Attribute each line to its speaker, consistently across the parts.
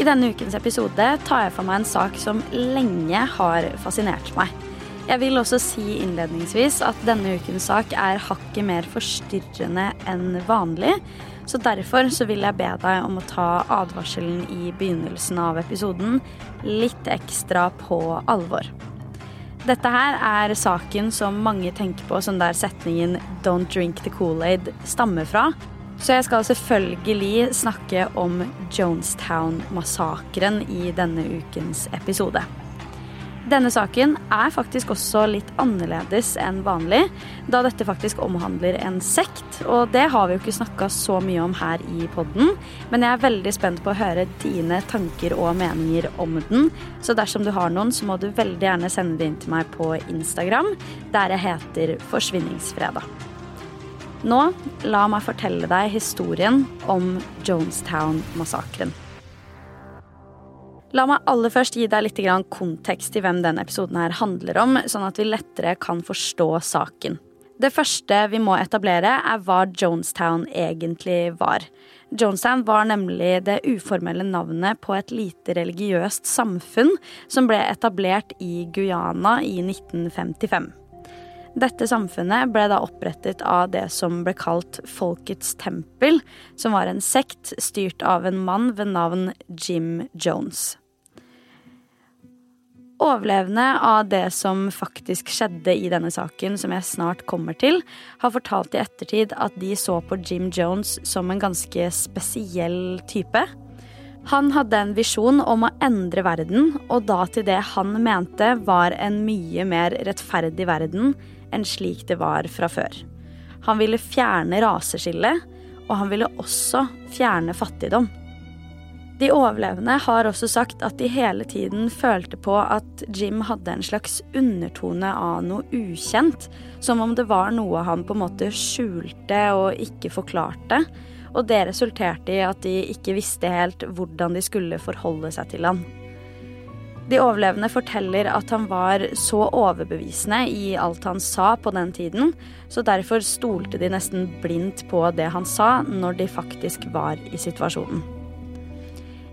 Speaker 1: I denne ukens episode tar jeg for meg en sak som lenge har fascinert meg. Jeg vil også si innledningsvis at denne ukens sak er hakket mer forstyrrende enn vanlig. Så derfor så vil jeg be deg om å ta advarselen i begynnelsen av episoden litt ekstra på alvor. Dette her er saken som mange tenker på som der setningen 'Don't drink the Kool-Aid' stammer fra. Så jeg skal selvfølgelig snakke om Jonestown-massakren i denne ukens episode. Denne saken er faktisk også litt annerledes enn vanlig, da dette faktisk omhandler en sekt. Og det har vi jo ikke snakka så mye om her i podden, men jeg er veldig spent på å høre dine tanker og meninger om den. Så dersom du har noen, så må du veldig gjerne sende det inn til meg på Instagram, der jeg heter Forsvinningsfredag. Nå, la meg fortelle deg historien om Jonestown-massakren. La meg aller først gi deg litt kontekst i hvem denne episoden her handler om, sånn at vi lettere kan forstå saken. Det første vi må etablere, er hva Jonestown egentlig var. Jonestown var nemlig det uformelle navnet på et lite religiøst samfunn som ble etablert i Guyana i 1955. Dette samfunnet ble da opprettet av det som ble kalt Folkets tempel, som var en sekt styrt av en mann ved navn Jim Jones. Overlevende av det som faktisk skjedde i denne saken, som jeg snart kommer til, har fortalt i ettertid at de så på Jim Jones som en ganske spesiell type. Han hadde en visjon om å endre verden, og da til det han mente var en mye mer rettferdig verden enn slik det var fra før. Han ville fjerne raseskillet, og han ville også fjerne fattigdom. De overlevende har også sagt at de hele tiden følte på at Jim hadde en slags undertone av noe ukjent. Som om det var noe han på en måte skjulte og ikke forklarte. Og det resulterte i at de ikke visste helt hvordan de skulle forholde seg til han. De overlevende forteller at han var så overbevisende i alt han sa på den tiden, så derfor stolte de nesten blindt på det han sa når de faktisk var i situasjonen.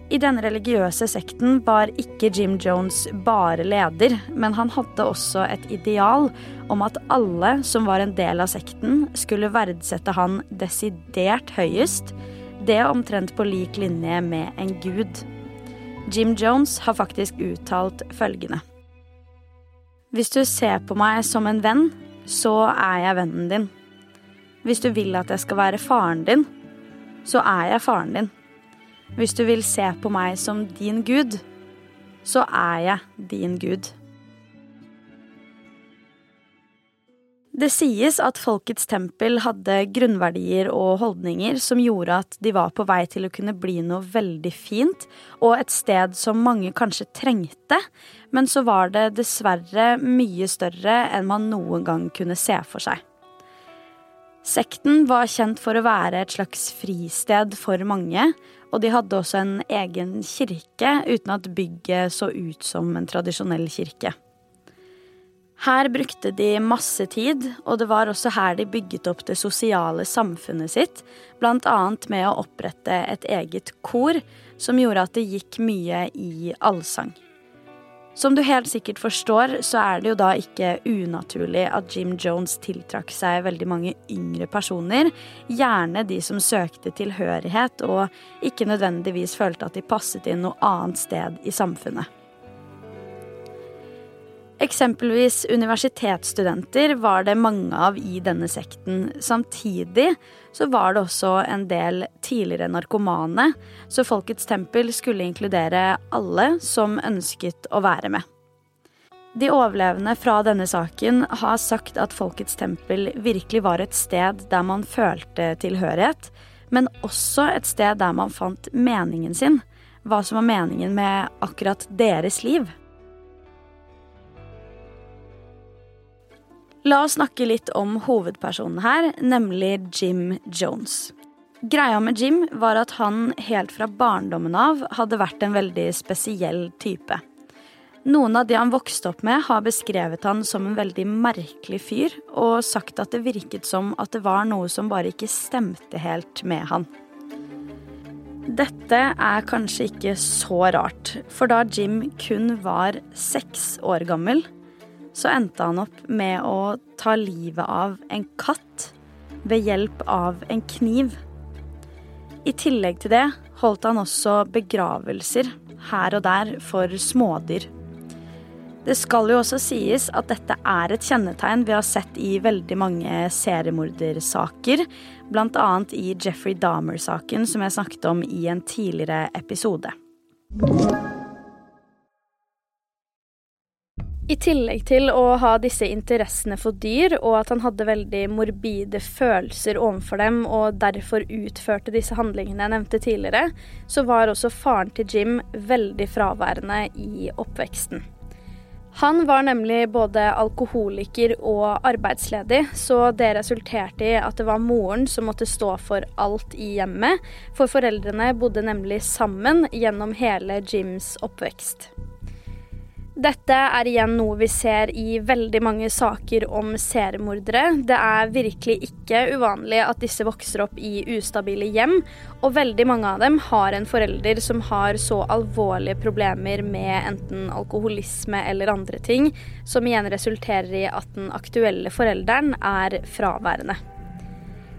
Speaker 1: I denne religiøse sekten var ikke Jim Jones bare leder, men han hadde også et ideal om at alle som var en del av sekten, skulle verdsette han desidert høyest, det omtrent på lik linje med en gud. Jim Jones har faktisk uttalt følgende. Hvis du ser på meg som en venn, så er jeg vennen din. Hvis du vil at jeg skal være faren din, så er jeg faren din. Hvis du vil se på meg som din gud, så er jeg din gud. Det sies at Folkets tempel hadde grunnverdier og holdninger som gjorde at de var på vei til å kunne bli noe veldig fint, og et sted som mange kanskje trengte, men så var det dessverre mye større enn man noen gang kunne se for seg. Sekten var kjent for å være et slags fristed for mange, og de hadde også en egen kirke, uten at bygget så ut som en tradisjonell kirke. Her brukte de masse tid, og det var også her de bygget opp det sosiale samfunnet sitt, annet med å opprette et eget kor, som gjorde at det gikk mye i allsang. Som du helt sikkert forstår, så er det jo da ikke unaturlig at Jim Jones tiltrakk seg veldig mange yngre personer, gjerne de som søkte tilhørighet og ikke nødvendigvis følte at de passet inn noe annet sted i samfunnet. Eksempelvis universitetsstudenter var det mange av i denne sekten. Samtidig så var det også en del tidligere narkomane, så Folkets tempel skulle inkludere alle som ønsket å være med. De overlevende fra denne saken har sagt at Folkets tempel virkelig var et sted der man følte tilhørighet, men også et sted der man fant meningen sin. Hva som var meningen med akkurat deres liv. La oss snakke litt om hovedpersonen her, nemlig Jim Jones. Greia med Jim var at han helt fra barndommen av hadde vært en veldig spesiell type. Noen av de han vokste opp med, har beskrevet han som en veldig merkelig fyr, og sagt at det virket som at det var noe som bare ikke stemte helt med han. Dette er kanskje ikke så rart, for da Jim kun var seks år gammel, så endte han opp med å ta livet av en katt ved hjelp av en kniv. I tillegg til det holdt han også begravelser her og der for smådyr. Det skal jo også sies at dette er et kjennetegn vi har sett i veldig mange seriemordersaker, bl.a. i Jeffrey Dahmer-saken som jeg snakket om i en tidligere episode. I tillegg til å ha disse interessene for dyr, og at han hadde veldig morbide følelser overfor dem og derfor utførte disse handlingene jeg nevnte tidligere, så var også faren til Jim veldig fraværende i oppveksten. Han var nemlig både alkoholiker og arbeidsledig, så det resulterte i at det var moren som måtte stå for alt i hjemmet, for foreldrene bodde nemlig sammen gjennom hele Jims oppvekst. Dette er igjen noe vi ser i veldig mange saker om seriemordere. Det er virkelig ikke uvanlig at disse vokser opp i ustabile hjem, og veldig mange av dem har en forelder som har så alvorlige problemer med enten alkoholisme eller andre ting, som igjen resulterer i at den aktuelle forelderen er fraværende.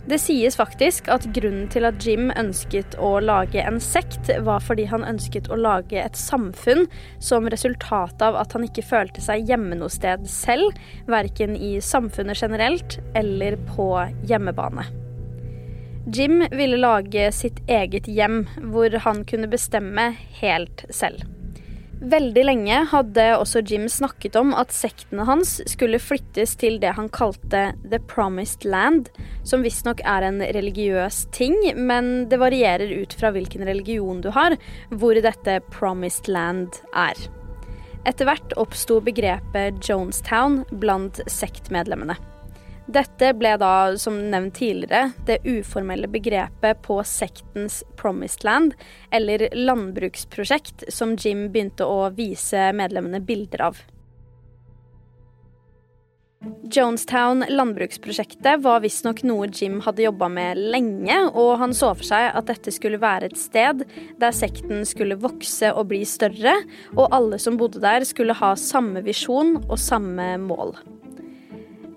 Speaker 1: Det sies faktisk at grunnen til at Jim ønsket å lage en sekt, var fordi han ønsket å lage et samfunn som resultat av at han ikke følte seg hjemme noe sted selv, verken i samfunnet generelt eller på hjemmebane. Jim ville lage sitt eget hjem, hvor han kunne bestemme helt selv. Veldig lenge hadde også Jim snakket om at sektene hans skulle flyttes til det han kalte The Promised Land, som visstnok er en religiøs ting, men det varierer ut fra hvilken religion du har, hvor dette Promised Land er. Etter hvert oppsto begrepet Jonestown blant sektmedlemmene. Dette ble da, som nevnt tidligere, det uformelle begrepet på sektens Promised Land, eller landbruksprosjekt, som Jim begynte å vise medlemmene bilder av. Jonestown landbruksprosjektet var visstnok noe Jim hadde jobba med lenge, og han så for seg at dette skulle være et sted der sekten skulle vokse og bli større, og alle som bodde der skulle ha samme visjon og samme mål.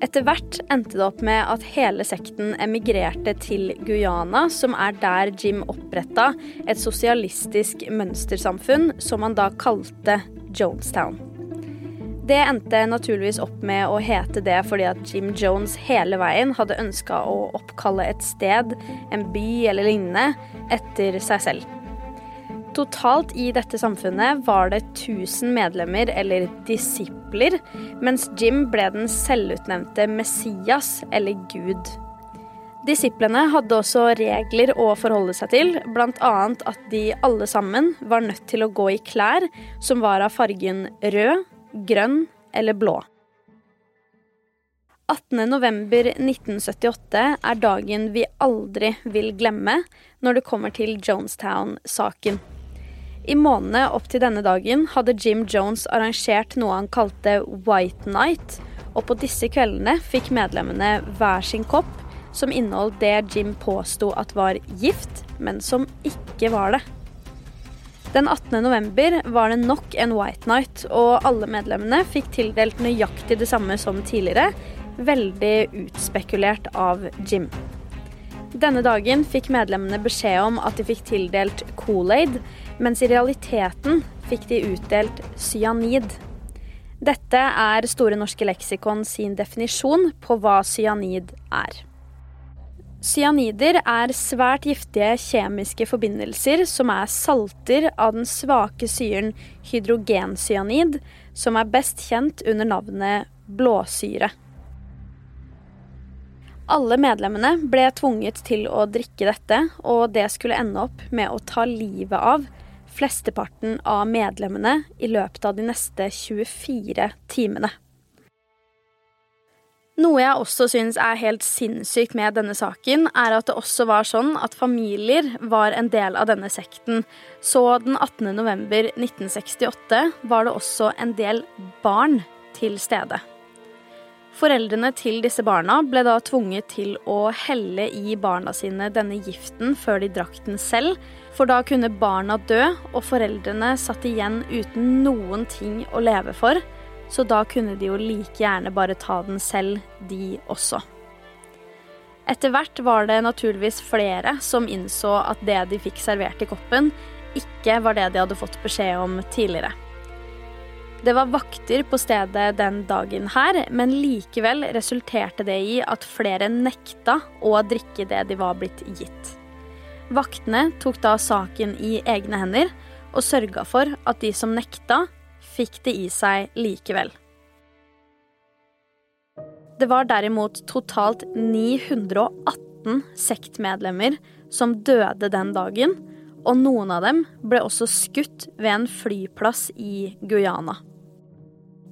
Speaker 1: Etter hvert endte det opp med at hele sekten emigrerte til Guyana, som er der Jim oppretta et sosialistisk mønstersamfunn som han da kalte Jonestown. Det endte naturligvis opp med å hete det fordi at Jim Jones hele veien hadde ønska å oppkalle et sted, en by eller lignende, etter seg selv. Totalt i dette samfunnet var det 1000 medlemmer, eller disipler, mens Jim ble den selvutnevnte Messias, eller Gud. Disiplene hadde også regler å forholde seg til, bl.a. at de alle sammen var nødt til å gå i klær som var av fargen rød, grønn eller blå. 18.11.1978 er dagen vi aldri vil glemme når det kommer til Jonestown-saken. I månedene opp til denne dagen hadde Jim Jones arrangert noe han kalte White Night, og på disse kveldene fikk medlemmene hver sin kopp som inneholdt det Jim påsto at var gift, men som ikke var det. Den 18. november var det nok en White Night, og alle medlemmene fikk tildelt nøyaktig det samme som tidligere, veldig utspekulert av Jim. Denne dagen fikk medlemmene beskjed om at de fikk tildelt Kool-Aid, mens i realiteten fikk de utdelt cyanid. Dette er Store norske leksikon sin definisjon på hva cyanid er. Cyanider er svært giftige kjemiske forbindelser som er salter av den svake syren hydrogencyanid, som er best kjent under navnet blåsyre. Alle medlemmene ble tvunget til å drikke dette, og det skulle ende opp med å ta livet av flesteparten av medlemmene i løpet av de neste 24 timene. Noe jeg også syns er helt sinnssykt med denne saken, er at det også var sånn at familier var en del av denne sekten. Så den 18. november 1968 var det også en del barn til stede. Foreldrene til disse barna ble da tvunget til å helle i barna sine denne giften før de drakk den selv, for da kunne barna dø, og foreldrene satt igjen uten noen ting å leve for, så da kunne de jo like gjerne bare ta den selv, de også. Etter hvert var det naturligvis flere som innså at det de fikk servert i koppen, ikke var det de hadde fått beskjed om tidligere. Det var vakter på stedet den dagen her, men likevel resulterte det i at flere nekta å drikke det de var blitt gitt. Vaktene tok da saken i egne hender og sørga for at de som nekta, fikk det i seg likevel. Det var derimot totalt 918 sektmedlemmer som døde den dagen, og noen av dem ble også skutt ved en flyplass i Guyana.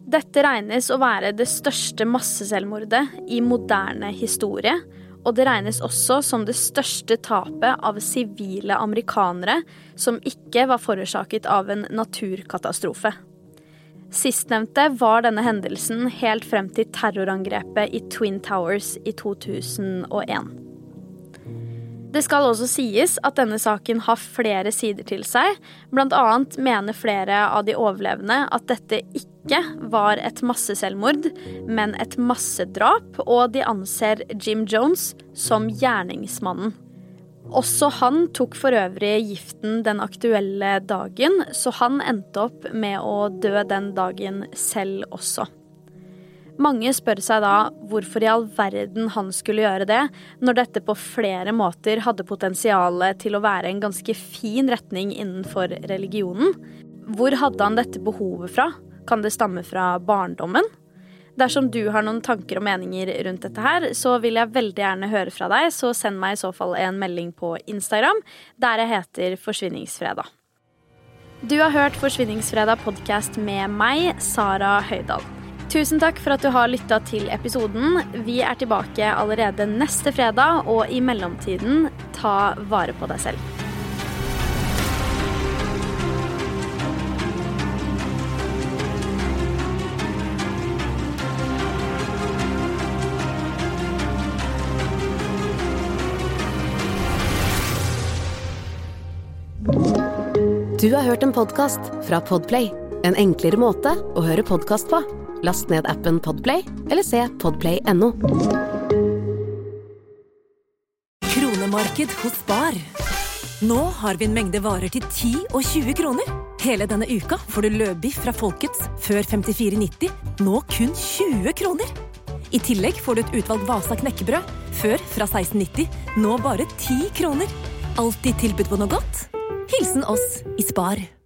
Speaker 1: Dette regnes å være det største masseselvmordet i moderne historie, og det regnes også som det største tapet av sivile amerikanere som ikke var forårsaket av en naturkatastrofe. Sistnevnte var denne hendelsen helt frem til terrorangrepet i Twin Towers i 2001. Det skal også sies at denne saken har flere sider til seg. Blant annet mener flere av de overlevende at dette ikke var et masseselvmord, men et massedrap, og de anser Jim Jones som gjerningsmannen. Også han tok for øvrig giften den aktuelle dagen, så han endte opp med å dø den dagen selv også. Mange spør seg da hvorfor i all verden han skulle gjøre det, når dette på flere måter hadde potensial til å være en ganske fin retning innenfor religionen. Hvor hadde han dette behovet fra? Kan det stamme fra barndommen? Dersom du har noen tanker og meninger rundt dette her, så vil jeg veldig gjerne høre fra deg, så send meg i så fall en melding på Instagram, der jeg heter Forsvinningsfredag. Du har hørt Forsvinningsfredag podkast med meg, Sara Høydahl. Tusen takk for at du har lytta til episoden. Vi er tilbake allerede neste fredag, og i mellomtiden, ta vare på deg selv.
Speaker 2: Du har hørt en podkast fra Podplay. En enklere måte å høre podkast på. Last ned appen Podplay eller se podplay.no.
Speaker 3: Kronemarked hos Bar. Nå har vi en mengde varer til 10 og 20 kroner. Hele denne uka får du løbiff fra Folkets før 54,90, nå kun 20 kroner. I tillegg får du et utvalgt Vasa knekkebrød, før fra 16,90, nå bare 10 kroner. Alltid tilbud på noe godt. Hilsen oss i Spar.